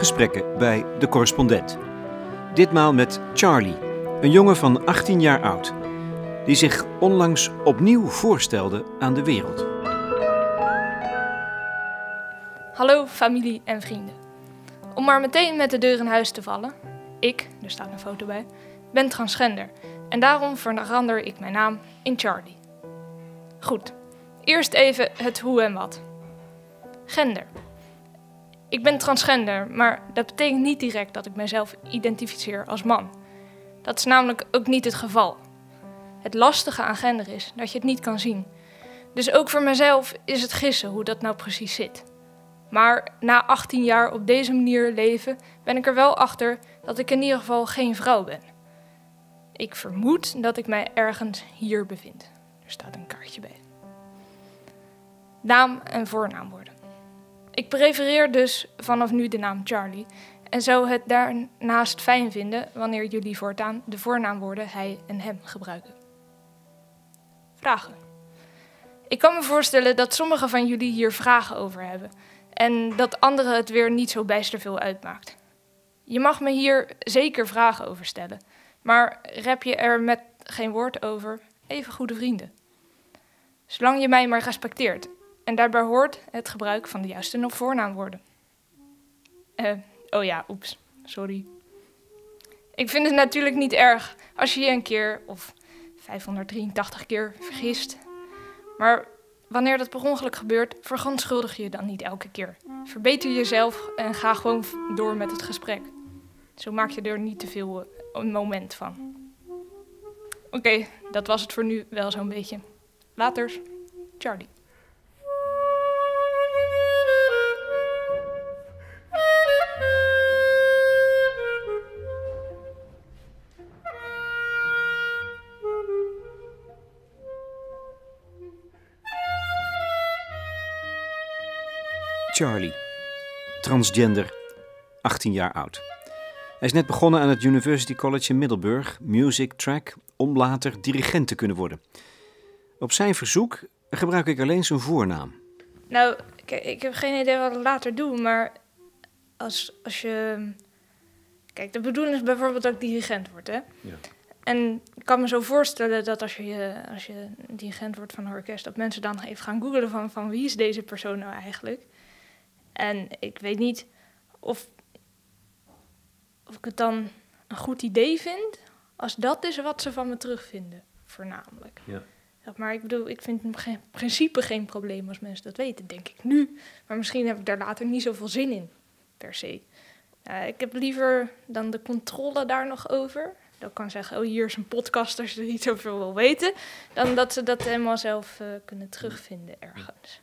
gesprekken bij de correspondent. Ditmaal met Charlie, een jongen van 18 jaar oud, die zich onlangs opnieuw voorstelde aan de wereld. Hallo familie en vrienden. Om maar meteen met de deur in huis te vallen, ik, er staat een foto bij, ben transgender en daarom verander ik mijn naam in Charlie. Goed, eerst even het hoe en wat. Gender. Ik ben transgender, maar dat betekent niet direct dat ik mezelf identificeer als man. Dat is namelijk ook niet het geval. Het lastige aan gender is dat je het niet kan zien. Dus ook voor mezelf is het gissen hoe dat nou precies zit. Maar na 18 jaar op deze manier leven ben ik er wel achter dat ik in ieder geval geen vrouw ben. Ik vermoed dat ik mij ergens hier bevind. Er staat een kaartje bij. Naam en voornaamwoorden. Ik prefereer dus vanaf nu de naam Charlie en zou het daarnaast fijn vinden wanneer jullie voortaan de voornaamwoorden hij en hem gebruiken. Vragen. Ik kan me voorstellen dat sommigen van jullie hier vragen over hebben en dat anderen het weer niet zo bijster veel uitmaakt. Je mag me hier zeker vragen over stellen, maar rep je er met geen woord over, even goede vrienden. Zolang je mij maar respecteert en daarbij hoort het gebruik van de juiste voornaamwoorden. Eh, oh ja, oeps, sorry. Ik vind het natuurlijk niet erg als je je een keer of 583 keer vergist. Maar wanneer dat per ongeluk gebeurt, verontschuldig je dan niet elke keer. Verbeter jezelf en ga gewoon door met het gesprek. Zo maak je er niet te veel eh, een moment van. Oké, dat was het voor nu wel zo'n beetje. Laters, Charlie. Charlie, transgender, 18 jaar oud. Hij is net begonnen aan het University College in Middelburg, music track, om later dirigent te kunnen worden. Op zijn verzoek gebruik ik alleen zijn voornaam. Nou, kijk, ik heb geen idee wat ik later doe, maar als, als je... Kijk, de bedoeling is bijvoorbeeld dat ik dirigent word, hè? Ja. En ik kan me zo voorstellen dat als je, als je dirigent wordt van een orkest, dat mensen dan even gaan googlen van, van wie is deze persoon nou eigenlijk? En ik weet niet of, of ik het dan een goed idee vind, als dat is wat ze van me terugvinden, voornamelijk. Ja. Maar ik bedoel, ik vind in geen- principe geen probleem als mensen dat weten, denk ik nu. Maar misschien heb ik daar later niet zoveel zin in, per se. Eh, ik heb liever dan de controle daar nog over. Dat kan zeggen, oh hier is een podcast als je niet zoveel wil weten. Dan dat ze dat helemaal zelf eh, kunnen terugvinden ergens.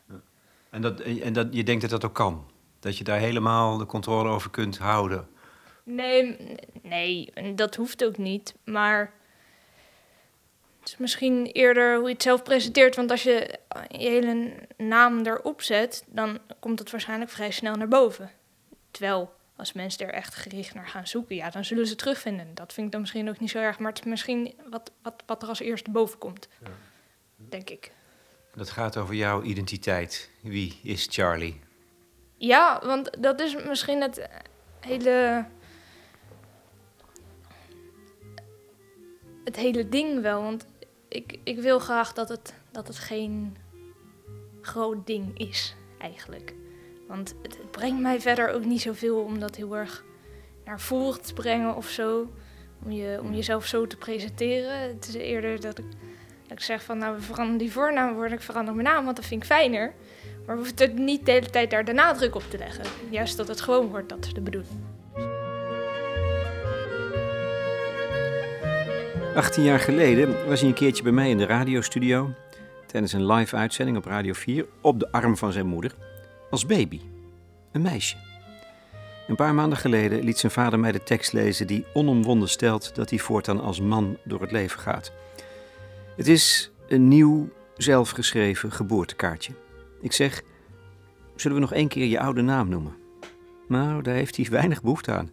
En, dat, en dat, je denkt dat dat ook kan? Dat je daar helemaal de controle over kunt houden? Nee, nee, dat hoeft ook niet. Maar het is misschien eerder hoe je het zelf presenteert. Want als je je hele naam erop zet, dan komt het waarschijnlijk vrij snel naar boven. Terwijl als mensen er echt gericht naar gaan zoeken, ja, dan zullen ze het terugvinden. Dat vind ik dan misschien ook niet zo erg. Maar het is misschien wat, wat, wat er als eerste boven komt. Denk ik. Dat gaat over jouw identiteit. Wie is Charlie? Ja, want dat is misschien het hele. Het hele ding wel. Want ik, ik wil graag dat het, dat het geen groot ding is, eigenlijk. Want het, brengt mij verder ook niet zoveel om dat heel erg naar voren te brengen of zo. Om, je, om jezelf zo te presenteren. Het is eerder dat ik, ik zeg van, nou, we veranderen die voornaamwoorden, ik verander mijn naam, want dat vind ik fijner. Maar we hoeven er niet de hele tijd daar de nadruk op te leggen. Juist dat het gewoon wordt, dat is de bedoeling. 18 jaar geleden was hij een keertje bij mij in de radiostudio. Tijdens een live uitzending op Radio 4 op de arm van zijn moeder. Als baby. Een meisje. Een paar maanden geleden liet zijn vader mij de tekst lezen die onomwonden stelt dat hij voortaan als man door het leven gaat. Het is een nieuw, zelfgeschreven geboortekaartje. Ik zeg, zullen we nog één keer je oude naam noemen? Nou, daar heeft hij weinig behoefte aan.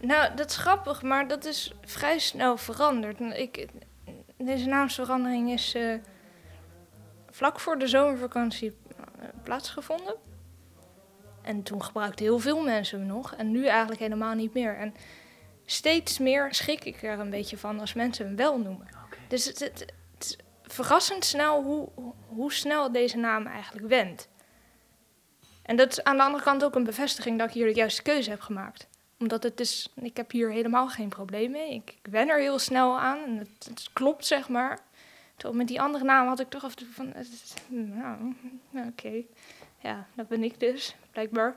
Nou, dat is grappig, maar dat is vrij snel veranderd. Ik, deze naamsverandering is eh, vlak voor de zomervakantie eh, plaatsgevonden. En toen gebruikten heel veel mensen hem nog. En nu eigenlijk helemaal niet meer. En steeds meer schrik ik er een beetje van als mensen hem wel noemen. Dus het, verrassend snel hoe, hoe snel deze naam eigenlijk wendt. En dat is aan de andere kant ook een bevestiging dat ik hier de juiste keuze heb gemaakt. Omdat het is, ik heb hier helemaal geen probleem mee. Ik, ik wen er heel snel aan en het, het klopt, zeg maar. Terwijl met die andere naam had ik toch af en toe van, nou, oké. Ja, dat ben ik dus, blijkbaar.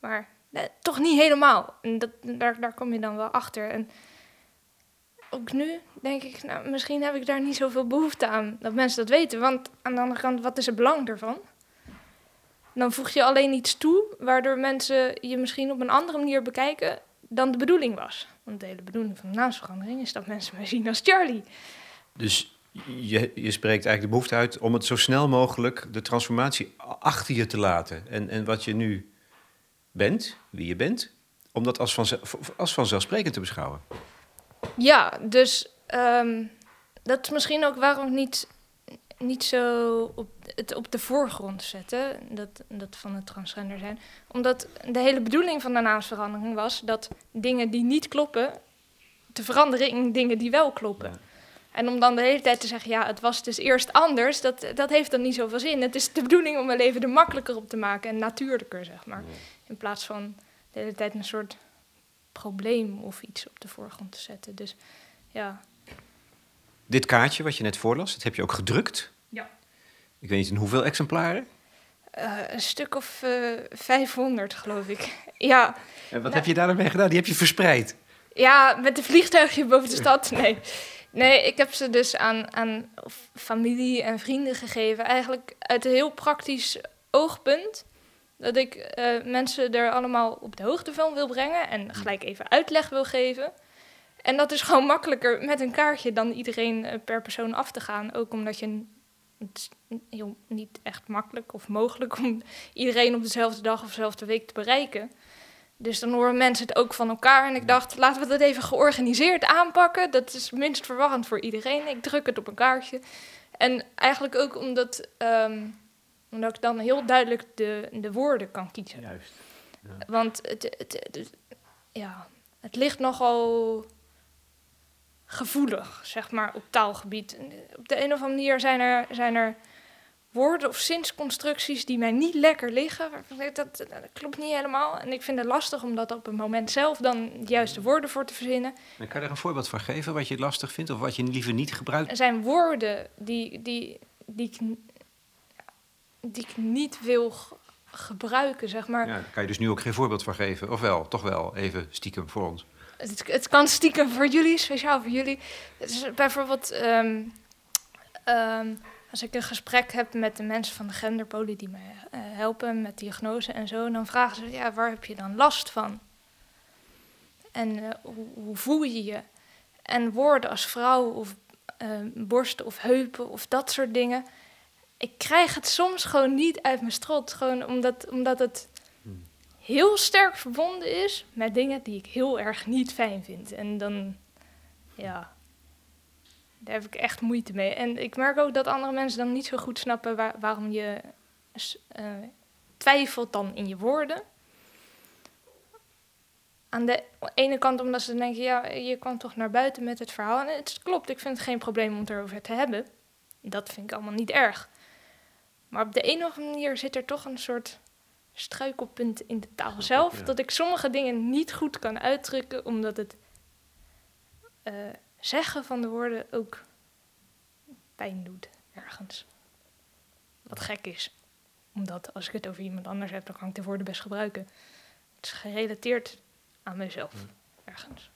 Maar nee, toch niet helemaal. En dat, daar, daar kom je dan wel achter. En ook nu denk ik, nou, misschien heb ik daar niet zoveel behoefte aan dat mensen dat weten. Want aan de andere kant, wat is het belang ervan? Dan voeg je alleen iets toe, waardoor mensen je misschien op een andere manier bekijken dan de bedoeling was. Want de hele bedoeling van de naamsverandering is dat mensen mij zien als Charlie. Dus je, je spreekt eigenlijk de behoefte uit om het zo snel mogelijk de transformatie achter je te laten. En, en wat je nu bent, wie je bent, om dat als, als vanzelfsprekend te beschouwen. Ja, dus ehm, dat is misschien ook waarom niet, niet zo op, het op de voorgrond zetten, dat, dat van het transgender zijn. Omdat de hele bedoeling van de naamsverandering was dat dingen die niet kloppen, te veranderen in dingen die wel kloppen. En om dan de hele tijd te zeggen, ja, het was dus eerst anders, dat, dat heeft dan niet zoveel zin. Het is de bedoeling om mijn leven er makkelijker op te maken en natuurlijker, zeg maar. In plaats van de hele tijd een soort probleem of iets op de voorgrond te zetten. Dus ja. Dit kaartje wat je net voorlas, dat heb je ook gedrukt? Ja. Ik weet niet in hoeveel exemplaren? Uh, een stuk of uh, eh, 500, geloof ik. Ja. En wat nou, heb je daar dan mee gedaan? Die heb je verspreid? Ja, met een vliegtuigje boven de stad. Nee. Nee, ik heb ze dus aan, aan familie en vrienden gegeven. Eigenlijk uit een heel praktisch oogpunt. Dat ik uh, mensen er allemaal op de hoogte van wil brengen en gelijk even uitleg wil geven. En dat is gewoon makkelijker met een kaartje dan iedereen uh, per persoon af te gaan. Ook omdat je het heel niet echt makkelijk of mogelijk om iedereen op dezelfde dag of dezelfde week te bereiken. Dus dan horen mensen het ook van elkaar. En ik dacht, laten we dat even georganiseerd aanpakken. Dat is minst verwarrend voor iedereen. Ik druk het op een kaartje. En eigenlijk ook omdat, um, omdat ik dan heel duidelijk de, de woorden kan kiezen. Juist. Ja. Want het, het, het, ja, het ligt nogal gevoelig, zeg maar, op taalgebied. Op de een of andere manier zijn er, zijn er woorden of zinsconstructies die mij niet lekker liggen. Dat, dat, dat, klopt niet helemaal. En ik vind het lastig om dat op het moment zelf dan de juiste woorden voor te verzinnen. En kan je er een voorbeeld van geven wat je lastig vindt of wat je liever niet gebruikt? Er zijn woorden die, die, die, ik, die ik niet wil gebruiken, zeg maar. Ja, daar kan je dus nu ook geen voorbeeld van geven. Of wel, toch wel, even stiekem voor ons. Het, het kan stiekem voor jullie, speciaal voor jullie. Het is bijvoorbeeld... Um, um, als ik een gesprek heb met de mensen van de genderpolie die mij uh, helpen met diagnose en zo, dan vragen ze, ja, waar heb je dan last van? En uh, hoe, hoe, voel je je? En woorden als vrouw of uh, borsten of heupen of dat soort dingen. Ik krijg het soms gewoon niet uit mijn strot. Gewoon omdat, omdat het heel sterk verbonden is met dingen die ik heel erg niet fijn vind. En dan, ja, daar heb ik echt moeite mee. En ik merk ook dat andere mensen dan niet zo goed snappen waarom je uh, twijfelt dan in je woorden. Aan de ene kant omdat ze denken, ja, je kwam toch naar buiten met het verhaal. En het klopt, ik vind het geen probleem om het erover te hebben. Dat vind ik allemaal niet erg. Maar op de een of andere manier zit er toch een soort struikelpunt in de taal zelf. Dat ik sommige dingen niet goed kan uitdrukken, omdat het... Uh, zeggen van de woorden ook pijn doet ergens. Wat gek is. Omdat als ik het over iemand anders heb, dan kan ik de woorden best gebruiken. Het is gerelateerd aan mezelf ergens.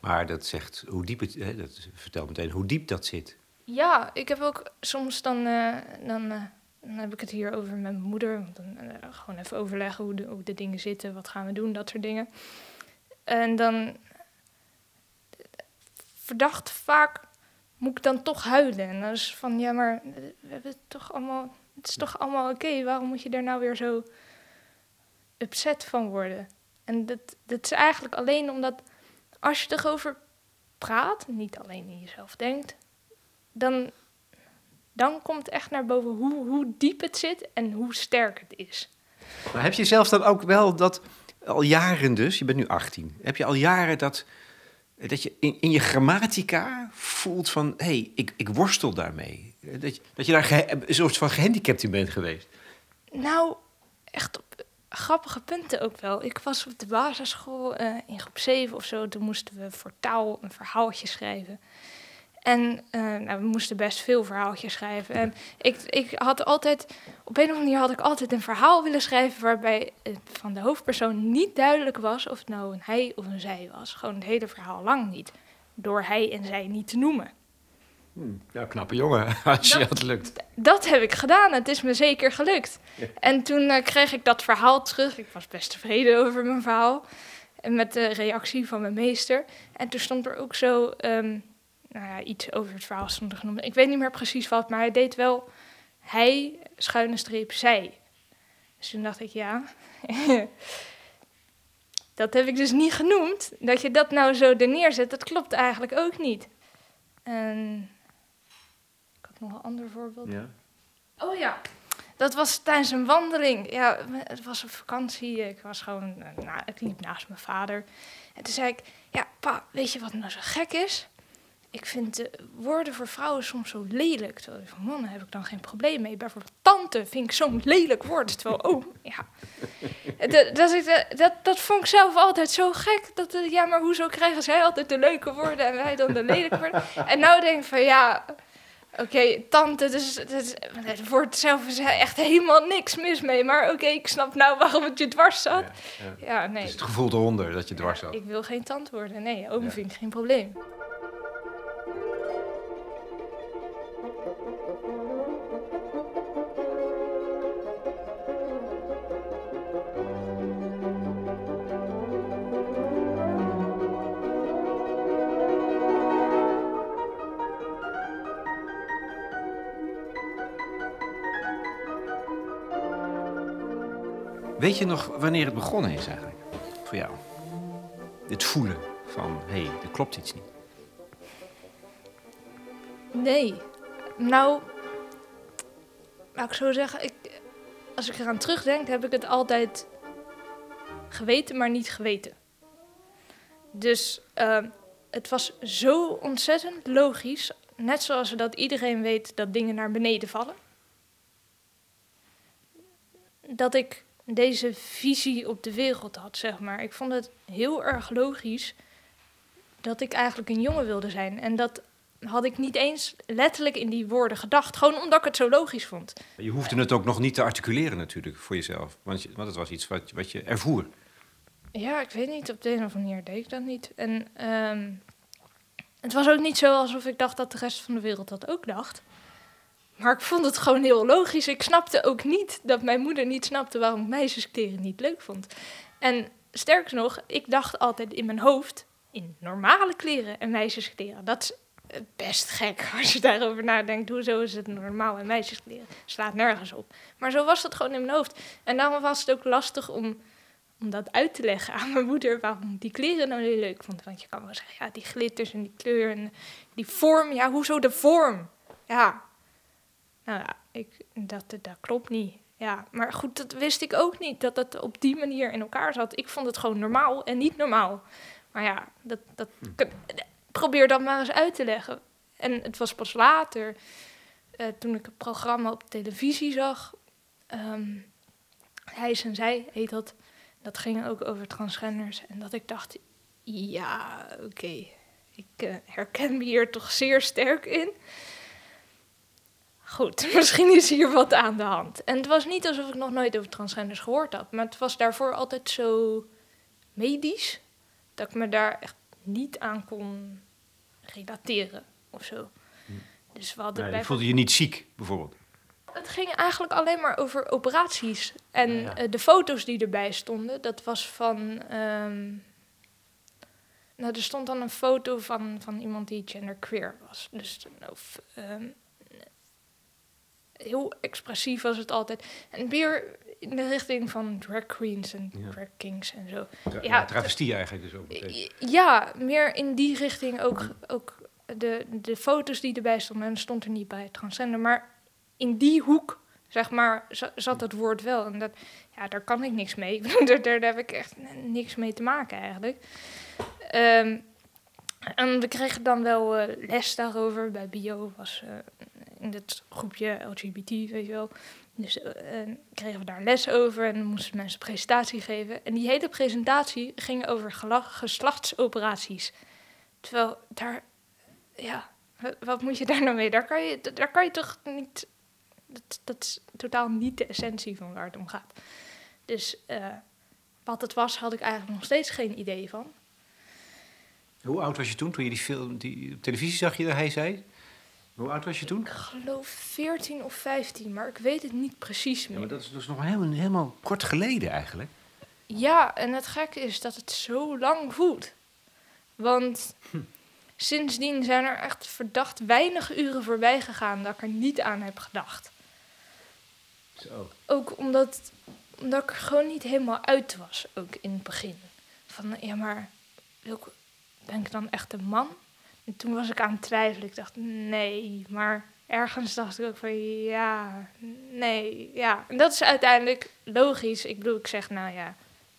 Maar dat zegt hoe diep het, hè, dat vertelt meteen hoe diep dat zit. Ja, ik heb ook soms dan, uh, dan, uh, dan heb ik het hier over met mijn moeder. Dan, uh, gewoon even overleggen hoe de, de dingen zitten, wat gaan we doen, dat soort dingen. En dan verdacht vaak moet ik dan toch huilen. En dan is van, ja, maar we hebben het toch allemaal, het is toch allemaal oké. Waarom moet je daar nou weer zo upset van worden? En dat, dat is eigenlijk alleen omdat als je erover praat, niet alleen in jezelf denkt, dan, dan komt echt naar boven hoe, hoe diep het zit en hoe sterk het is. Maar heb je zelf dan ook wel dat, al jaren dus, je bent nu 18, heb je al jaren dat, dat je in, in je grammatica voelt van, hé, hey, ik, ik worstel daarmee. Dat je, dat je daar een soort van gehandicapt in bent geweest. Nou, echt op grappige punten ook wel. Ik was op de basisschool eh, in groep 7 of zo. Toen moesten we voor taal een verhaaltje schrijven. En eh, nou, we moesten best veel verhaaltjes schrijven. En ik, ik had altijd, op een of andere manier had ik altijd een verhaal willen schrijven waarbij het van de hoofdpersoon niet duidelijk was of het nou een hij of een zij was. Gewoon het hele verhaal lang niet. Door hij en zij niet te noemen. Ja, knappe jongen, als je Dat- lukt. Dat heb ik gedaan. Het is me zeker gelukt. Ja. En toen eh, kreeg ik dat verhaal terug. Ik was best tevreden over mijn verhaal. En met de reactie van mijn meester. En toen stond er ook zo ehm, nou ja, iets over het verhaal stond genoemd. Ik weet niet meer precies wat, maar hij deed wel hij, schuine streep, zij. Dus toen dacht ik, ja, dat heb ik dus niet genoemd. Dat je dat nou zo er neerzet, dat klopt eigenlijk ook niet. En ik had nog een ander voorbeeld. Ja. Oh ja. Dat was tijdens een wandeling. Ja, het was op vakantie. Ik was gewoon, eh, nou, ik liep naast mijn vader. En toen zei ik, ja, pa, weet je wat nou zo gek is? Ik vind de woorden voor vrouwen soms zo lelijk. Terwijl van mannen heb ik dan geen probleem mee. Bijvoorbeeld tante vind ik zo'n lelijk woord. Terwijl, oh, ja. Dat, dat, ik, dat, dat vond ik zelf altijd zo gek. Dat, eh, ja, maar hoezo krijgen zij altijd de leuke woorden en wij dan de lelijke woorden? En nou denk ik van, ja, Oké, tante, dus, dus het woord zelf is echt helemaal niks mis mee. Maar oké, ik snap nou waarom het je dwars zat. Ja, ja. Ja, nee. Het is het gevoel eronder dat je dwars Ja, zat. ik wil geen tante worden. Nee, oom vind ik geen probleem. Weet je nog wanneer het begonnen is eigenlijk? Voor jou? Het voelen van, hé, hey, er klopt iets niet. Nee. Nou, laat ik zo zeggen, ik, als ik eraan terugdenk, heb ik het altijd geweten, maar niet geweten. Dus ehm, het was zo ontzettend logisch, net zoals dat iedereen weet dat dingen naar beneden vallen. Dat ik deze visie op de wereld had, zeg maar. Ik vond het heel erg logisch dat ik eigenlijk een jongen wilde zijn. En dat had ik niet eens letterlijk in die woorden gedacht. Gewoon omdat ik het zo logisch vond. Je hoefde het ook nog niet te articuleren natuurlijk voor jezelf. Want, je, want het was iets wat, wat je ervoer. Ja, ik weet niet. Op de een of andere manier deed ik dat niet. En ehm, het was ook niet zo alsof ik dacht dat de rest van de wereld dat ook dacht. Maar ik vond het gewoon heel logisch. Ik snapte ook niet dat mijn moeder niet snapte waarom ik meisjeskleren niet leuk vond. En sterker nog, ik dacht altijd in mijn hoofd in normale kleren en meisjeskleren. Dat is best gek als je daarover nadenkt. Hoezo is het normaal en meisjeskleren? Slaat nergens op. Maar zo was het gewoon in mijn hoofd. En daarom was het ook lastig om, om dat uit te leggen aan mijn moeder waarom die kleren nou heel leuk vond. Want je kan wel zeggen, ja, die glitters en die kleur en die vorm. Ja, hoezo de vorm? Ja, nou ja, ik, dat, dat klopt niet. Ja, maar goed, dat wist ik ook niet, dat het op die manier in elkaar zat. Ik vond het gewoon normaal en niet normaal. Maar ja, dat, dat, probeer dat maar eens uit te leggen. En het was pas later, eh, toen ik het programma op televisie zag, ehm Hij en Zij heet dat. Dat ging ook over transgenders. En dat ik dacht, ja, oké, ik eh, herken me hier toch zeer sterk in. Goed, misschien is hier wat aan de hand. En het was niet alsof ik nog nooit over transgenders gehoord had, maar het was daarvoor altijd zo medisch dat ik me daar echt niet aan kon relateren of zo. Dus we hadden Nee, bij- voelde je niet ziek, bijvoorbeeld? het ging eigenlijk alleen maar over operaties. En Ja, ja. eh, de foto's die erbij stonden, dat was van. ehm, nou, er stond dan een foto van, van iemand die genderqueer was. Dus of, ehm, heel expressief was het altijd. En weer in de richting van drag queens en Ja. drag kings en zo. Tra Ja, travestie eigenlijk dus ook. meteen. Ja, meer in die richting ook, ook de, de foto's die erbij stonden. En stond er niet bij transgender, maar in die hoek zeg maar, za- zat het woord wel. En dat, ja, daar kan ik niks mee. Daar, daar heb ik echt niks mee te maken eigenlijk. Ehm, en we kregen dan wel eh, les daarover. Bij bio was eh, in het groepje LGBT, weet je wel. Dus eh, kregen we daar les over en moesten mensen presentatie geven. En die hele presentatie ging over geslachtsoperaties. Terwijl daar, ja, wat, moet je daar nou mee? Daar kan je, daar kan je toch niet, dat, dat is totaal niet de essentie van waar het om gaat. Dus eh, wat het was, had ik eigenlijk nog steeds geen idee van. Hoe oud was je toen, toen je die film, die televisie zag je dat hij zei? Hoe oud was je toen? Ik geloof 14 of 15, maar ik weet het niet precies Ja, meer. maar dat is dus nog heel, helemaal kort geleden eigenlijk. Ja, en het gekke is dat het zo lang voelt. Want sindsdien zijn er echt verdacht weinig uren voorbij gegaan dat ik er niet aan heb gedacht. Zo. Ook omdat, omdat ik er gewoon niet helemaal uit was, ook in het begin. Van, ja, maar ben ik dan echt een man? En toen was ik aan het twijfelen. Ik dacht, nee, maar ergens dacht ik ook van, ja, nee, ja. En dat is uiteindelijk logisch. Ik bedoel, ik zeg, nou ja,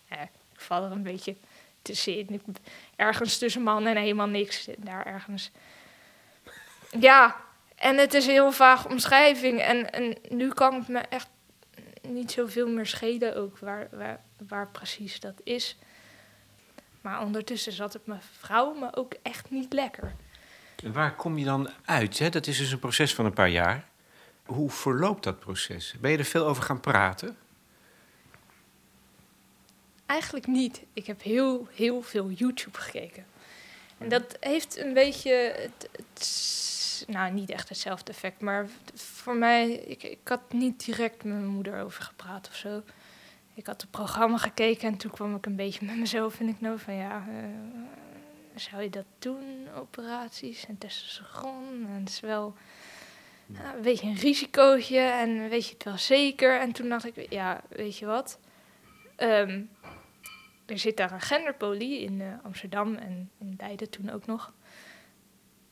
eh, ik val er een beetje tussenin. Ergens tussen man en helemaal niks. Daar ergens. Ja, en het is een heel vaag omschrijving. En, en nu kan het me echt niet zoveel meer schelen ook waar, waar, waar precies dat is. Maar ondertussen zat het mijn vrouw me ook echt niet lekker. En waar kom je dan uit? Hè? Dat is dus een proces van een paar jaar. Hoe verloopt dat proces? Ben je er veel over gaan praten? Eigenlijk niet. Ik heb heel, heel veel YouTube gekeken. En dat heeft een beetje, het, het- nou niet echt hetzelfde effect, maar voor mij, ik, ik had niet direct met mijn moeder over gepraat of zo. Ik had het programma gekeken en toen kwam ik een beetje met mezelf in ik nou van ja, eh, zou je dat doen, operaties en testosteron? En het is wel ja, een beetje een risicootje en weet je het wel zeker? En toen dacht ik, ja, weet je wat? Ehm, er zit daar een genderpolie in eh, Amsterdam en in Leiden toen ook nog.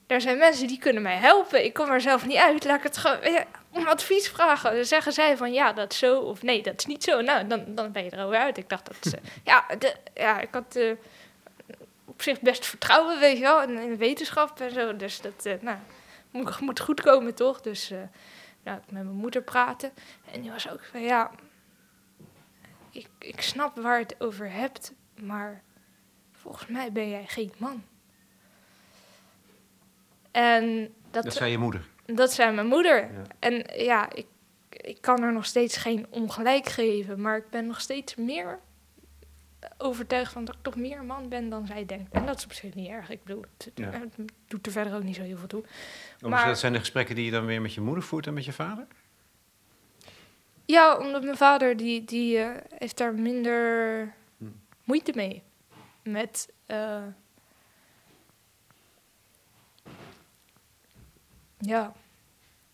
Er zijn mensen die kunnen mij helpen. Ik kom er zelf niet uit. Laat ik het gewoon ja, om advies vragen. Dan zeggen zij van ja, dat is zo of nee, dat is niet zo. Nou, dan, dan ben je er alweer uit. Ik dacht dat ze, ja, de, ja, ik had eh, op zich best vertrouwen, weet je wel, in, in wetenschap en zo. Dus dat eh, nou, moet, moet goed komen, toch? Dus eh, nou, ik met mijn moeder praten. En die was ook van ja, ik, ik snap waar je het over hebt, maar volgens mij ben jij geen man. En dat, Dat zei je moeder. Dat zei mijn moeder. Ja. En ja, ik, ik kan er nog steeds geen ongelijk geven, maar ik ben nog steeds meer overtuigd van dat ik toch meer man ben dan zij denkt. En dat is op zich niet erg. Ik bedoel, het, Ja. het doet er verder ook niet zo heel veel toe. Maar... Maar- Dat zijn de gesprekken die je dan weer met je moeder voert en met je vader? Ja, omdat mijn vader, die, die eh, heeft daar minder Hm. moeite mee. Met... eh, ja.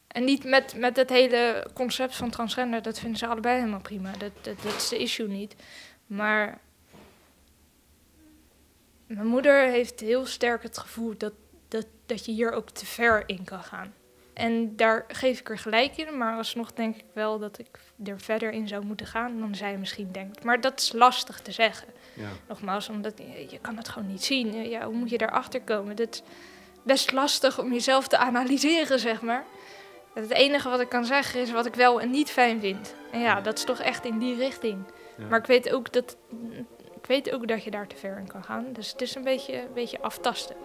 En niet met, met het hele concept van transgender. Dat vinden ze allebei helemaal prima. Dat, dat, dat is de issue niet. Maar... Mijn moeder heeft heel sterk het gevoel dat, dat, dat je hier ook te ver in kan gaan. En daar geef ik er gelijk in, maar alsnog denk ik wel dat ik er verder in zou moeten gaan dan zij misschien denkt. Maar dat is lastig te zeggen. Ja. Nogmaals, omdat je, je kan het gewoon niet zien. Ja, hoe moet je daarachter komen? Dat best lastig om jezelf te analyseren, zeg maar. Het enige wat ik kan zeggen is wat ik wel en niet fijn vind. En ja, dat is toch echt in die richting. Ja. Maar ik weet ook dat, ik weet ook dat je daar te ver in kan gaan. Dus het is een beetje, een beetje aftasten.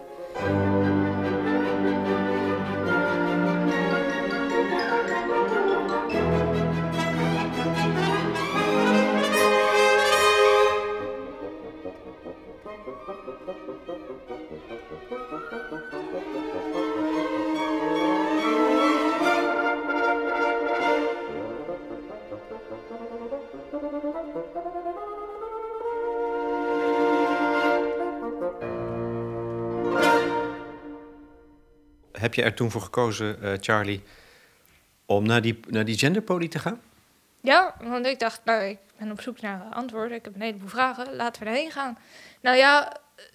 Heb je er toen voor gekozen, eh, Charlie, om naar die, naar die genderpolie te gaan? Ja, want ik dacht, nou, ik ben op zoek naar antwoorden. Ik heb een heleboel vragen. Laten we erheen gaan. Nou ja, eh,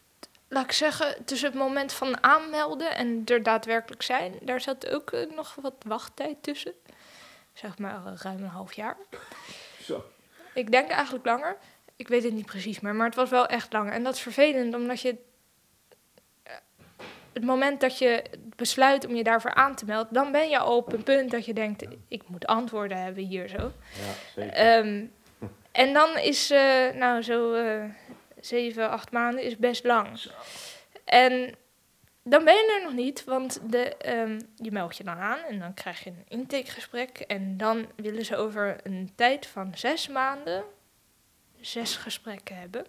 laat ik zeggen, tussen het moment van aanmelden en er daadwerkelijk zijn, daar zat ook eh, nog wat wachttijd tussen. zeg maar ruim een half jaar. Zo. Ik denk eigenlijk langer. Ik weet het niet precies meer, maar het was wel echt langer. En dat is vervelend, omdat je eh, het moment dat je besluit om je daarvoor aan te melden, dan ben je al op een punt dat je denkt, ik moet antwoorden hebben hier zo. Ja, zeker. Ehm, en dan is, eh, nou zo eh, zeven, acht maanden is best lang. En dan ben je er nog niet, want de, ehm, je meldt je dan aan en dan krijg je een intakegesprek. En dan willen ze over een tijd van zes maanden zes gesprekken hebben.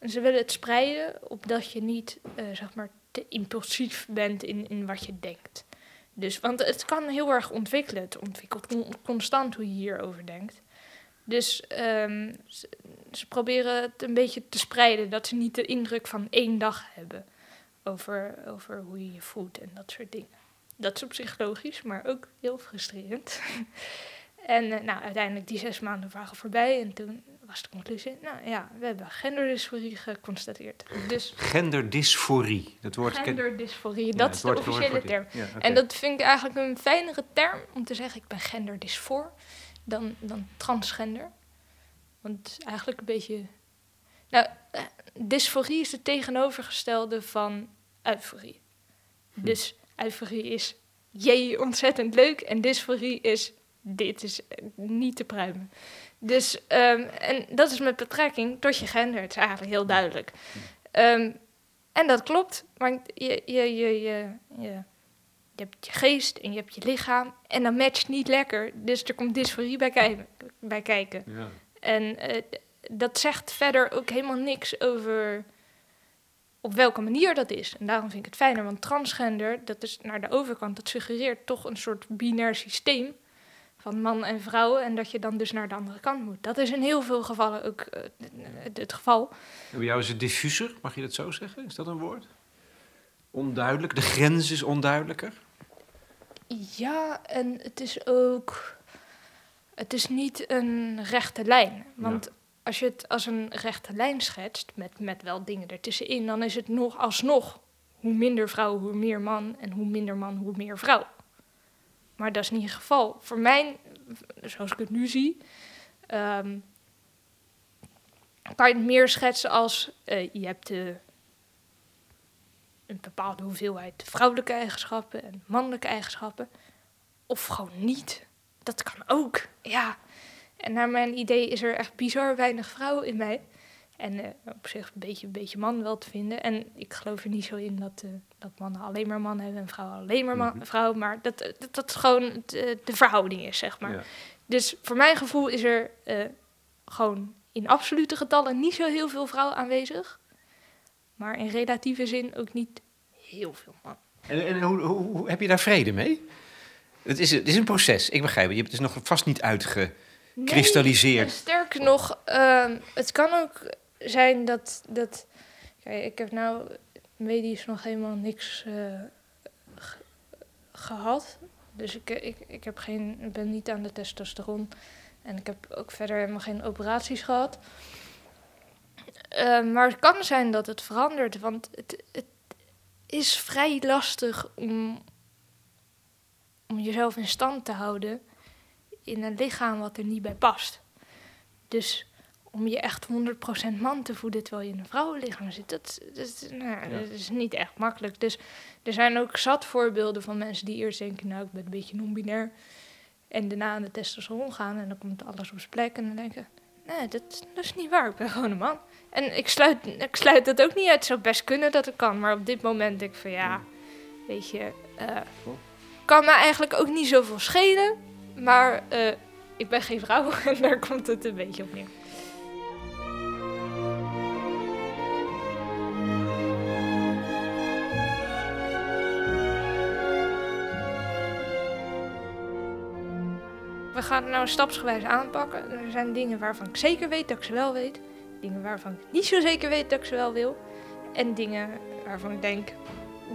Ze willen het spreiden opdat je niet, eh, zeg maar, te impulsief bent in, in wat je denkt. Dus, want het kan heel erg ontwikkelen. Het ontwikkelt con- constant hoe je hierover denkt. Dus ehm, ze, ze proberen het een beetje te spreiden. Dat ze niet de indruk van één dag hebben over, over hoe je je voelt en dat soort dingen. Dat is op zich logisch, maar ook heel frustrerend. en eh, nou, uiteindelijk die zes maanden waren voorbij en toen was de conclusie, nou ja, we hebben genderdysforie geconstateerd. Dus Genderdysforie. Dat woord genderdysforie, dat is de officiële term. Ja. En dat vind ik eigenlijk een fijnere term om te zeggen, ik ben genderdysfor dan, dan transgender. Want het is eigenlijk een beetje... Nou, eh, dysforie is het tegenovergestelde van euforie. Dus euforie is, jee, ontzettend leuk. En dysforie is, dit is niet te pruimen. Dus, ehm, en dat is met betrekking tot je gender. Het is eigenlijk heel duidelijk. Ehm, en dat klopt, want je, je, je, je, je, je hebt je geest en je hebt je lichaam. En dat matcht niet lekker. Dus er komt dysforie bij, kij- bij kijken. Ja. En eh, dat zegt verder ook helemaal niks over op welke manier dat is. En daarom vind ik het fijner, want transgender, dat is naar de overkant, dat suggereert toch een soort binair systeem van man en vrouw. En dat je dan dus naar de andere kant moet. Dat is in heel veel gevallen ook eh, het, het geval. En bij jou is het diffuser, mag je dat zo zeggen? Is dat een woord? Onduidelijk, de grens is onduidelijker. Ja, en het is ook. Het is niet een rechte lijn. Want als je het als een rechte lijn schetst, met, met wel dingen ertussenin, dan is het nog alsnog hoe minder vrouw, hoe meer man. En hoe minder man, hoe meer vrouw. Maar dat is niet het geval. Voor mij, zoals ik het nu zie, ehm, kan je het meer schetsen als eh, je hebt de, een bepaalde hoeveelheid vrouwelijke eigenschappen en mannelijke eigenschappen. Of gewoon niet. Dat kan ook, ja. En naar mijn idee is er echt bizar weinig vrouw in mij. En eh, op zich een beetje, een beetje man wel te vinden. En ik geloof er niet zo in dat, eh, dat mannen alleen maar man hebben en vrouwen alleen maar man, Mhm. vrouw. Maar dat, eh, dat, dat gewoon de verhouding is, zeg maar. Ja. Dus voor mijn gevoel is er gewoon in absolute getallen niet zo heel veel vrouw aanwezig. Maar in relatieve zin ook niet heel veel man. En, en hoe, hoe, hoe- heb je daar vrede mee? Het is, het is een proces, ik begrijp het. Je hebt het is nog vast niet uitgekristalliseerd. En sterker nog, ehm, het kan ook zijn dat, dat... Kijk, ik heb nou medisch nog helemaal niks eh, ge- gehad. Dus ik, ik, ik heb geen, ben niet aan de testosteron. En ik heb ook verder helemaal geen operaties gehad. Ehm, maar het kan zijn dat het verandert. Want het, het is vrij lastig om, om jezelf in stand te houden in een lichaam wat er niet bij past. Dus om je echt 100% man te voeden terwijl je in een vrouwenlichaam zit, dat, dat, nou, ja, dat is niet echt makkelijk. Dus er zijn ook zat voorbeelden van mensen die eerst denken, nou ik ben een beetje non-binair. En daarna aan de testosteron gaan en dan komt alles op zijn plek. En dan denken, nee, dat, dat is niet waar, ik ben gewoon een man. En ik sluit, ik sluit dat ook niet uit. Het zou best kunnen dat het kan. Maar op dit moment denk ik van ja, weet je, eh, kan me eigenlijk ook niet zoveel schelen. Maar eh, ik ben geen vrouw en daar komt het een beetje op neer. Gaan het nou stapsgewijs aanpakken. Er zijn dingen waarvan ik zeker weet dat ik ze wel weet. Dingen waarvan ik niet zo zeker weet dat ik ze wel wil. En dingen waarvan ik denk,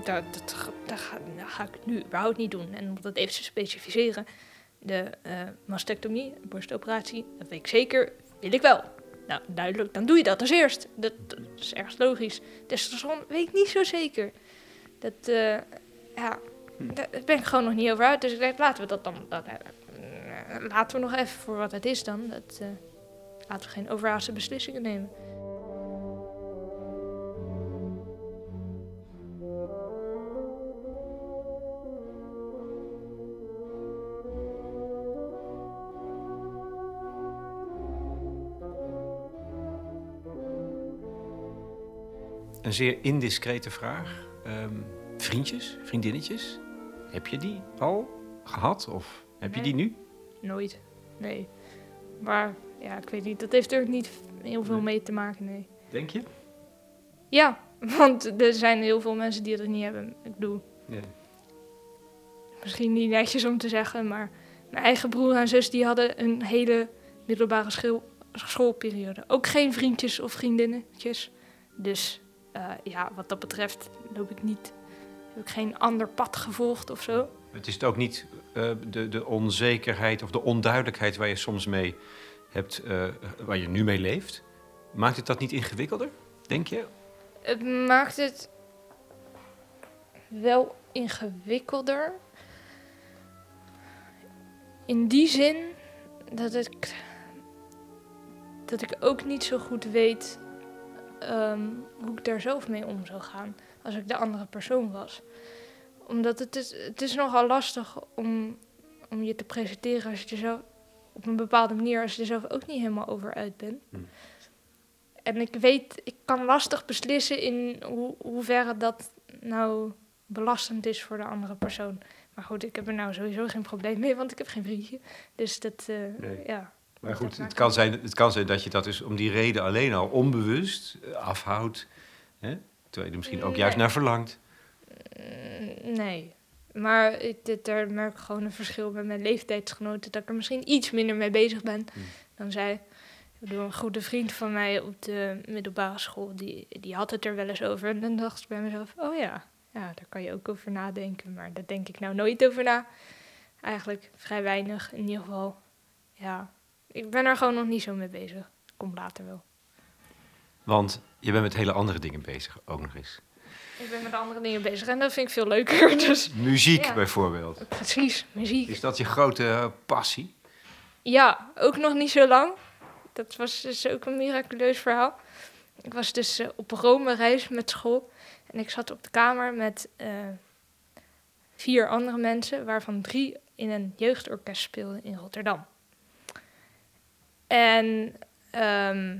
dat, dat, ga- dat, ga, dat ga ik nu überhaupt niet doen. En om dat even te specificeren, de eh, mastectomie, de borstoperatie, dat weet ik zeker, wil ik wel. Nou, duidelijk, dan doe je dat als eerst. Dat, is erg logisch. Testosteron weet ik niet zo zeker. Dat, eh, ja, daar ben ik gewoon nog niet over uit. Dus ik denk, laten we dat dan... Dat, laten we nog even voor wat het is dan. Dat, eh, laten we geen overhaaste beslissingen nemen. Een zeer indiscrete vraag. Ehm, vriendjes, vriendinnetjes, heb je die al gehad of heb je die nu? Nooit. Nee. Maar ja, ik weet niet. Dat heeft er niet heel veel Nee. mee te maken, nee. Denk je? Ja, want er zijn heel veel mensen die dat niet hebben. Ik bedoel, Nee. misschien niet netjes om te zeggen, maar mijn eigen broer en zus die hadden een hele middelbare schil- schoolperiode. Ook geen vriendjes of vriendinnetjes. Dus eh, ja, wat dat betreft loop ik niet, heb ik geen ander pad gevolgd of zo. Het is ook niet eh, de, de onzekerheid of de onduidelijkheid waar je soms mee hebt, eh, waar je nu mee leeft. Maakt het dat niet ingewikkelder, denk je? Het maakt het wel ingewikkelder. In die zin dat ik, dat ik ook niet zo goed weet ehm, hoe ik daar zelf mee om zou gaan als ik de andere persoon was. Omdat het is, het is nogal lastig om, om je te presenteren als je er zelf op een bepaalde manier, als je er zelf ook niet helemaal over uit bent. Hm. En ik weet, ik kan lastig beslissen in hoe, hoeverre dat nou belastend is voor de andere persoon. Maar goed, ik heb er nou sowieso geen probleem mee, want ik heb geen vriendje. Dus dat, eh, Nee. ja. Maar goed, het kan, zijn, het kan zijn dat je dat dus om die reden alleen al onbewust eh, afhoudt. Hè? Terwijl je er misschien ook Nee. juist naar verlangt. Mm, Nee. Maar ik, dit, daar merk ik gewoon een verschil met mijn leeftijdsgenoten. Dat ik er misschien iets minder mee bezig ben Hmm. dan zij. Bedoel, een goede vriend van mij op de middelbare school, die, die had het er wel eens over. En dan dacht ik bij mezelf, oh ja, ja, daar kan je ook over nadenken. Maar daar denk ik nou nooit over na. Eigenlijk vrij weinig, in ieder geval. Ja, ik ben er gewoon nog niet zo mee bezig. Komt later wel. Want je bent met hele andere dingen bezig, ook nog eens. Ik ben met andere dingen bezig en dat vind ik veel leuker. Dus Muziek Ja. bijvoorbeeld. precies, muziek. Is dat je grote eh, passie? Ja, ook nog niet zo lang. Dat was dus ook een miraculeus verhaal. Ik was dus eh, op Rome reis met school. En ik zat op de kamer met eh, vier andere mensen, waarvan drie in een jeugdorkest speelden in Rotterdam. En ehm,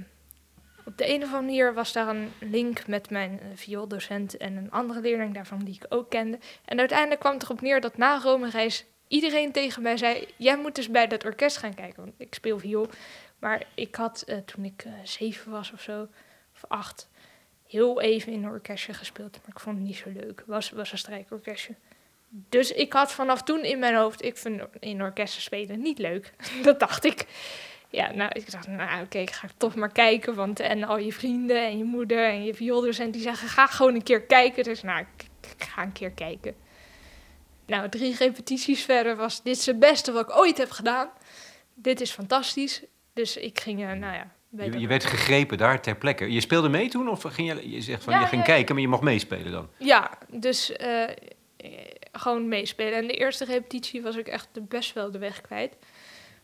op de een of andere manier was daar een link met mijn viooldocent en een andere leerling daarvan die ik ook kende. En uiteindelijk kwam het erop neer dat na Rome-reis iedereen tegen mij zei: Jij moet dus bij dat orkest gaan kijken. Want ik speel viool. Maar ik had eh, toen ik eh, zeven was of zo, of acht, heel even in een orkestje gespeeld. Maar ik vond het niet zo leuk. Was, was een strijkorkestje. Dus ik had vanaf toen in mijn hoofd: Ik vind in orkesten spelen niet leuk. dat dacht ik. Ja, nou, ik dacht, nou oké, ik ga toch maar kijken. Want en al je vrienden en je moeder en je viooldocent die zeggen, ga gewoon een keer kijken. Dus nou, ik, ik ga een keer kijken. Nou, drie repetities verder was dit is het beste wat ik ooit heb gedaan. Dit is fantastisch. Dus ik ging, eh, nou ja... Je, werd gegrepen daar ter plekke. Je speelde mee toen? Of ging je, je zegt van Ja, je ging ja. kijken, maar je mocht meespelen dan? Ja, dus eh, eh, gewoon meespelen. En de eerste repetitie was ik echt de- best wel de weg kwijt.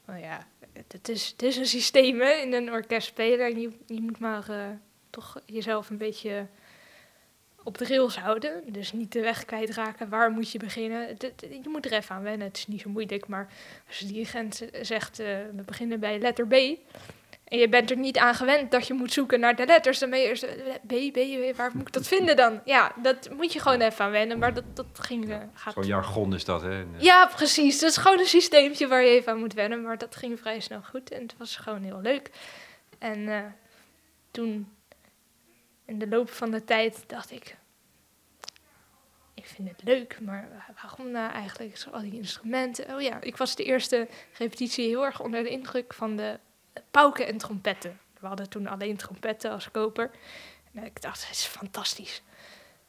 Maar ja, het is, het is een systeem hè, in een orkest spelen. En je, je moet maar eh, toch jezelf een beetje op de rails houden. Dus niet de weg kwijtraken. Waar moet je beginnen? Je moet er even aan wennen. Het is niet zo moeilijk. Maar als de dirigent zegt, eh, we beginnen bij letter B... En je bent er niet aan gewend dat je moet zoeken naar de letters. Dan ben je eerst, eh, B, B, waar moet ik dat vinden dan? Ja, dat moet je gewoon even aan wennen. Maar dat, dat ging, eh, gaat... Zo'n jargon is dat, hè? Ja, precies. Dat is gewoon een systeempje waar je even aan moet wennen. Maar dat ging vrij snel goed en het was gewoon heel leuk. En eh, toen, in de loop van de tijd, dacht ik... Ik vind het leuk, maar wa- waarom nou eigenlijk? Al die instrumenten. Oh ja, ik was de eerste repetitie heel erg onder de indruk van de pauken en trompetten. We hadden toen alleen trompetten als koper. En ik dacht, het is fantastisch.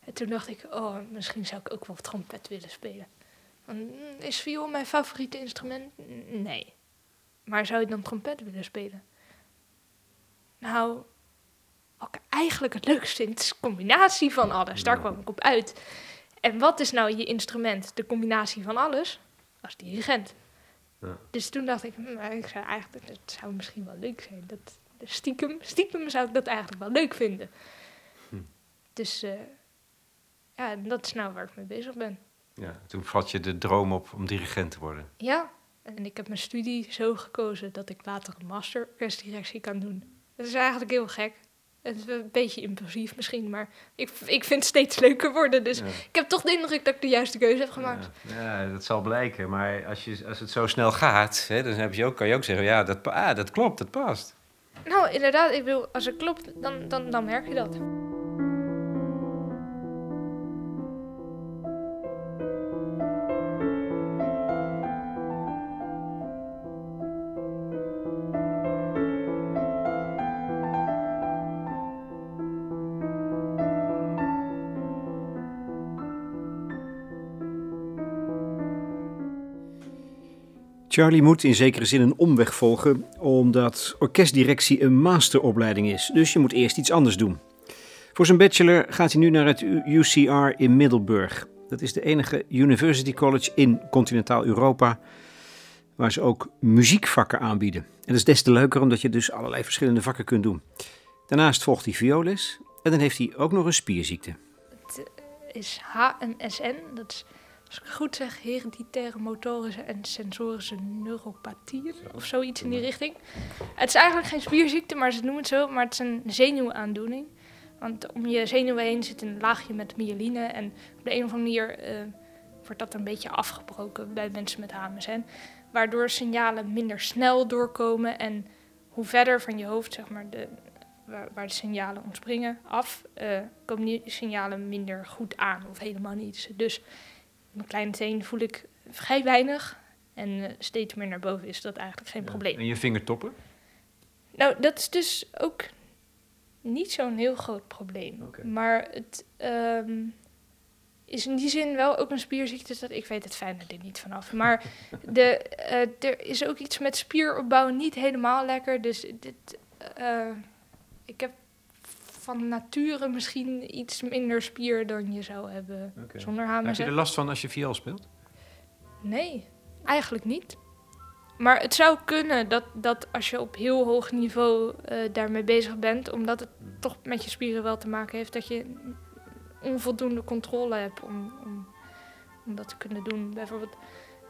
En toen dacht ik, oh, misschien zou ik ook wel trompet willen spelen. Mm, Is viool mijn favoriete instrument? Nee. Maar zou je dan trompet willen spelen? Nou, ik eigenlijk het leukst vind, is combinatie van alles. Daar kwam ik op uit. En wat is nou je instrument? De combinatie van alles als dirigent. Ja. Dus toen dacht ik, hm, maar ik zou eigenlijk, het zou misschien wel leuk zijn. Dat, stiekem, stiekem zou ik dat eigenlijk wel leuk vinden. Hm. Dus eh, ja, dat is nou waar ik mee bezig ben. Ja, toen vat je de droom op om dirigent te worden. Ja, en ik heb mijn studie zo gekozen dat ik later een master orkestdirectie kan doen. Dat is eigenlijk heel gek. Het is een beetje impulsief misschien, maar ik, ik vind het steeds leuker worden. Dus Ja. ik heb toch de indruk dat ik de juiste keuze heb gemaakt. Ja, ja, dat zal blijken. Maar als, je, als het zo snel gaat, hè, dan heb je ook, kan je ook zeggen, ja, dat, ah, dat klopt, dat past. Nou, inderdaad, ik wil, als het klopt, dan, dan, dan merk je dat. Charlie moet in zekere zin een omweg volgen, omdat orkestdirectie een masteropleiding is. Dus je moet eerst iets anders doen. Voor zijn bachelor gaat hij nu naar het UCR in Middelburg. Dat is de enige university college in continentaal Europa waar ze ook muziekvakken aanbieden. En dat is des te leuker omdat je dus allerlei verschillende vakken kunt doen. Daarnaast volgt hij violes en dan heeft hij ook nog een spierziekte. Is HMSN, dat als ik het goed zeg, hereditaire motorische en sensorische neuropathieën of zoiets in die richting. Het is eigenlijk geen spierziekte, maar ze noemen het zo, maar het is een zenuwaandoening. Want om je zenuwen heen zit een laagje met myeline en op de een of andere manier eh, wordt dat een beetje afgebroken bij mensen met HMSN. Waardoor signalen minder snel doorkomen en hoe verder van je hoofd, zeg maar, de, waar, waar de signalen ontspringen af, eh, komen die signalen minder goed aan of helemaal niet. Dus mijn kleine teen voel ik vrij weinig en eh, steeds meer naar boven is dat eigenlijk geen probleem. En je vingertoppen? Nou, dat is dus ook niet zo'n heel groot probleem. Maar het ehm, is in die zin wel ook een spierziekte. Dat, ik weet het fijne er niet vanaf. Maar de, eh, er is ook iets met spieropbouw niet helemaal lekker. Dus dit, eh, ik heb van nature misschien iets minder spier dan je zou hebben zonder Heb je er last van als je viool speelt? Nee, eigenlijk niet. Maar het zou kunnen dat, dat als je op heel hoog niveau eh, daarmee bezig bent, omdat het toch met je spieren wel te maken heeft, dat je onvoldoende controle hebt om, om, om dat te kunnen doen. Bijvoorbeeld,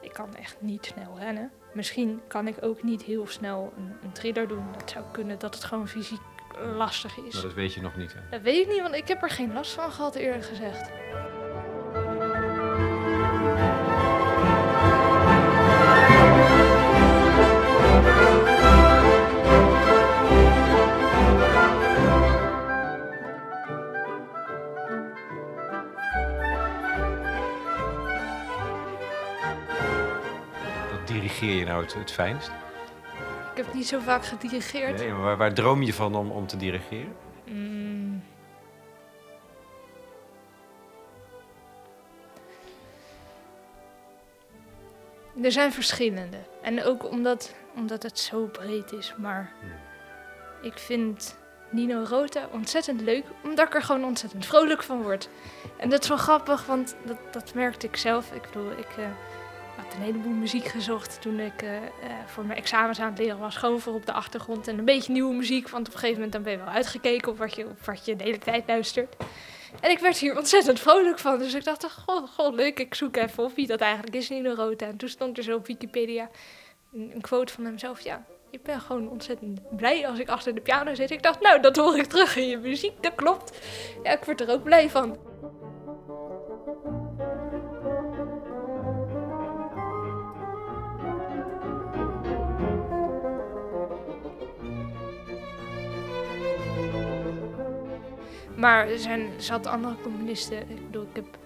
ik kan echt niet snel rennen. Misschien kan ik ook niet heel snel een, een thriller doen. Dat zou kunnen dat het gewoon fysiek lastig is. Nou, dat weet je nog niet. Hè? Dat weet ik niet, want ik heb er geen last van gehad eerlijk gezegd. Wat dirigeer je nou het, het fijnst? Ik heb niet zo vaak gedirigeerd. Nee, maar waar, waar droom je van om, om te dirigeren? Mm. Er zijn verschillende. En ook omdat, omdat het zo breed is. Maar ik vind Nino Rota ontzettend leuk, omdat ik er gewoon ontzettend vrolijk van word. En dat is wel grappig, want dat, dat merkte ik zelf. Ik bedoel, ik eh, had een heleboel muziek gezocht toen ik eh, eh, voor mijn examens aan het leren was. Gewoon voor op de achtergrond en een beetje nieuwe muziek. Want op een gegeven moment dan ben je wel uitgekeken op wat je, op wat je de hele tijd luistert. En ik werd hier ontzettend vrolijk van. Dus ik dacht, goh, goh leuk, ik zoek even op wie dat eigenlijk is, Nino Rota. En toen stond er zo op Wikipedia een, een quote van hemzelf. Ja, ik ben gewoon ontzettend blij als ik achter de piano zit. Ik dacht, nou, dat hoor ik terug in je muziek, dat klopt. Ja, ik word er ook blij van. Maar er zijn zat andere componisten. Ik bedoel, ik heb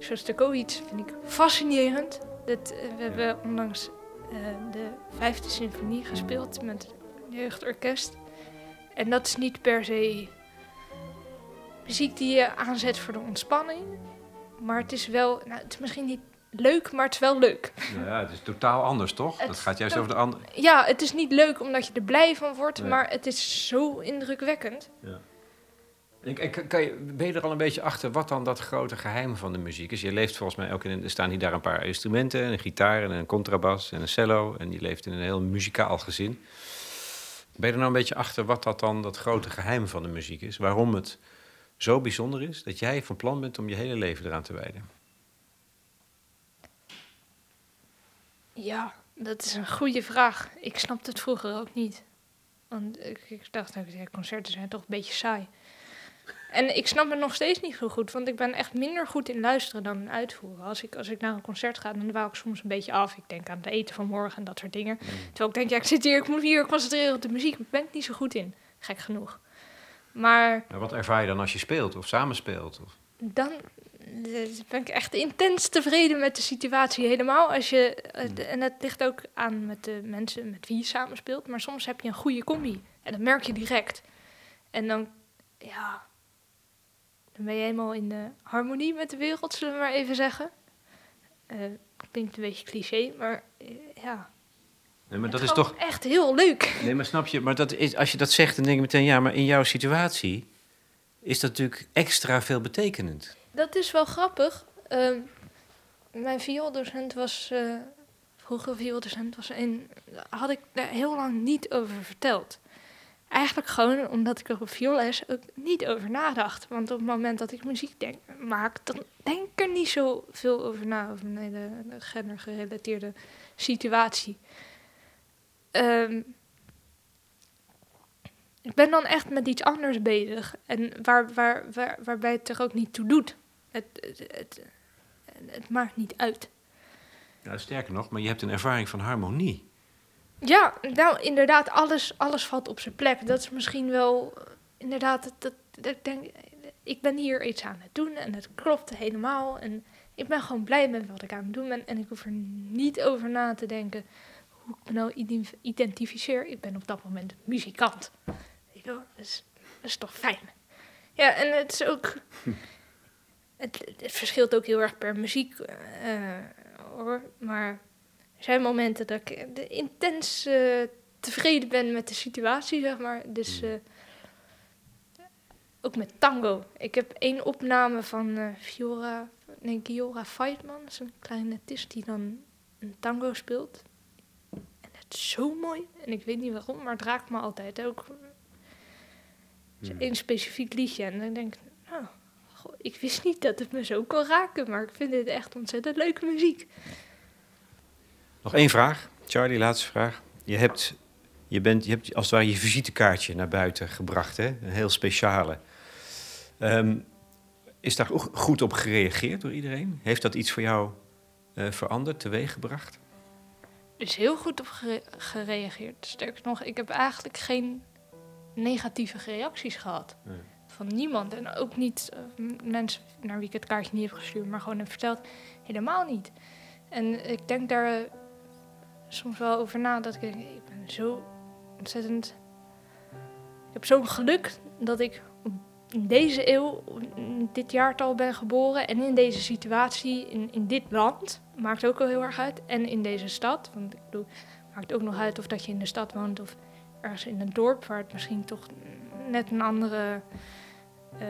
Shostakovich, vind ik fascinerend. Dat, eh, we hebben onlangs eh, de vijfde symfonie gespeeld met het jeugdorkest. En dat is niet per se muziek die je aanzet voor de ontspanning. Maar het is wel, nou, het is misschien niet leuk, maar het is wel leuk. Ja, het is totaal anders, toch? Het dat gaat juist is over de andere... Ja, het is niet leuk omdat je er blij van wordt, Nee. maar het is zo indrukwekkend. Ja. Ik, ik, kan je, ben je er al een beetje achter wat dan dat grote geheim van de muziek is? Je leeft volgens mij ook in... Er staan hier daar een paar instrumenten, een gitaar en een contrabas en een cello. En je leeft in een heel muzikaal gezin. Ben je er nou een beetje achter wat dat dan dat grote geheim van de muziek is? Waarom het zo bijzonder is dat jij van plan bent om je hele leven eraan te wijden? Ja, dat is een goede vraag. Ik snapte het vroeger ook niet. Want ik, dacht, nou, concerten zijn toch een beetje saai. En ik snap het nog steeds niet zo goed, want ik ben echt minder goed in luisteren dan in uitvoeren. Als ik, als ik naar een concert ga, dan wou ik soms een beetje af. Ik denk aan het eten van morgen en dat soort dingen. Terwijl ik denk, ja, ik zit hier, ik moet hier concentreren op de muziek. Daar ben ik niet zo goed in, gek genoeg. Maar wat ervaar je dan als je speelt of samenspeelt? Of? dan eh, ben ik echt intens tevreden met de situatie. Helemaal als je, eh, en dat ligt ook aan met de mensen met wie je samenspeelt. Maar soms heb je een goede combi en dat merk je direct. En dan, ja, ben je helemaal in de harmonie met de wereld, zullen we maar even zeggen. Eh klinkt een beetje cliché, maar eh, ja. Nee, maar dat is toch... echt heel leuk. Nee, maar snap je, maar dat is, als je dat zegt, dan denk je meteen, ja, maar in jouw situatie is dat natuurlijk extra veel betekenend. Dat is wel grappig. Ehm, mijn viooldocent was, eh vroeger viooldocent was een, had ik daar heel lang niet over verteld. Eigenlijk gewoon omdat ik er op vioolles ook niet over nadacht. Want op het moment dat ik muziek maak, dan denk ik er niet zo veel over na, over mijn hele gendergerelateerde situatie. Ehm, ik ben dan echt met iets anders bezig. En waar, waar, waar, waarbij het er ook niet toe doet. Het, het, het, maakt niet uit. Sterker nog, maar je hebt een ervaring van harmonie. Ja, nou inderdaad, alles, alles valt op zijn plek. Dat is misschien wel, eh, inderdaad, dat, dat, dat ik denk, ik ben hier iets aan het doen en het klopt helemaal. En ik ben gewoon blij met wat ik aan het doen ben. En ik hoef er niet over na te denken hoe ik me nou ident- identificeer. Ik ben op dat moment muzikant. Weet je wel, dat is, dat is toch fijn. Ja, en het is ook, het, het verschilt ook heel erg per muziek, eh, hoor. Maar er zijn momenten dat ik eh, de- intens eh, tevreden ben met de situatie, zeg maar. Dus eh, ook met tango. Ik heb één opname van eh Fiora, nee, Giora Feitman. Dat is een clarinetist die dan een tango speelt. En het is zo mooi. En ik weet niet waarom, maar het raakt me altijd. Ook is één specifiek liedje. En dan denk ik, nou, goh, ik wist niet dat het me zo kon raken. Maar ik vind dit echt ontzettend leuke muziek. Nog één vraag, Charlie, laatste vraag. Je hebt, je bent, je hebt als het ware je visitekaartje naar buiten gebracht, hè? een heel speciale. Ehm, is daar ook goed op gereageerd door iedereen? Heeft dat iets voor jou eh, veranderd, teweeggebracht? Er is heel goed op gere- gereageerd. Sterker nog, ik heb eigenlijk geen negatieve reacties gehad. Nee. Van niemand. En ook niet eh, mensen naar wie ik het kaartje niet heb gestuurd, maar gewoon heb verteld. Helemaal niet. En ik denk daar soms wel over na dat ik denk, ik ben zo ontzettend. Ik heb zo'n geluk dat ik in deze eeuw, in dit jaartal ben geboren en in deze situatie, in, in dit land, maakt ook wel heel erg uit. En in deze stad, want ik bedoel, maakt ook nog uit of dat je in de stad woont of ergens in een dorp waar het misschien toch net een andere eh,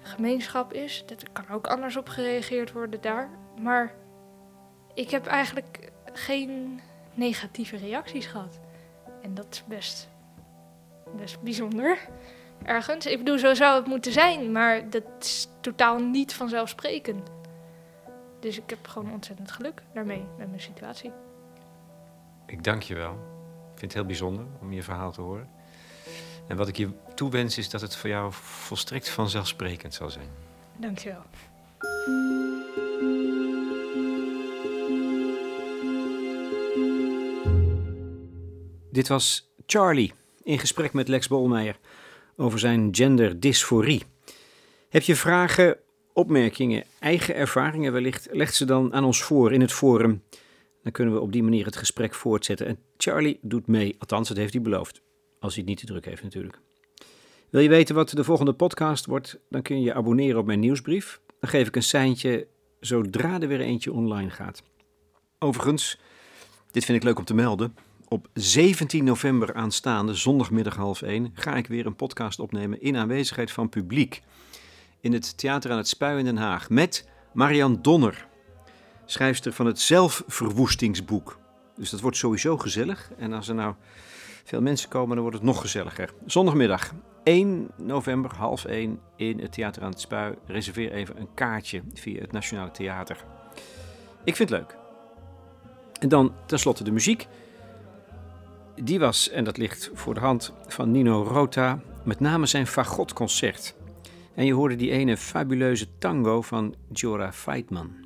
gemeenschap is. Dat kan ook anders op gereageerd worden daar. Maar ik heb eigenlijk geen negatieve reacties gehad. En dat is best, best bijzonder. Ergens. Ik bedoel, zo zou het moeten zijn, maar dat is totaal niet vanzelfsprekend. Dus ik heb gewoon ontzettend geluk daarmee, met mijn situatie. Ik dank je wel. Ik vind het heel bijzonder om je verhaal te horen. En wat ik je toewens is dat het voor jou volstrekt vanzelfsprekend zal zijn. Dankjewel. Dit was Charlie in gesprek met Lex Bolmeijer over zijn genderdysforie. Heb je vragen, opmerkingen, eigen ervaringen wellicht? Leg ze dan aan ons voor in het forum. Dan kunnen we op die manier het gesprek voortzetten. En Charlie doet mee, althans dat heeft hij beloofd. Als hij het niet te druk heeft natuurlijk. Wil je weten wat de volgende podcast wordt? Dan kun je je abonneren op mijn nieuwsbrief. Dan geef ik een seintje zodra er weer eentje online gaat. Overigens, dit vind ik leuk om te melden. Op 17 november aanstaande, zondagmiddag half 1, ga ik weer een podcast opnemen in aanwezigheid van publiek. In het Theater aan het Spui in Den Haag. Met Marian Donner, schrijfster van het Zelfverwoestingsboek. Dus dat wordt sowieso gezellig. En als er nou veel mensen komen, dan wordt het nog gezelliger. Zondagmiddag 1 november, half 1 in het Theater aan het Spui. Reserveer even een kaartje via het Nationale Theater. Ik vind het leuk. En dan tenslotte de muziek. Die was, en dat ligt voor de hand, van Nino Rota, met name zijn fagotconcert. En je hoorde die ene fabuleuze tango van Jora Feitman.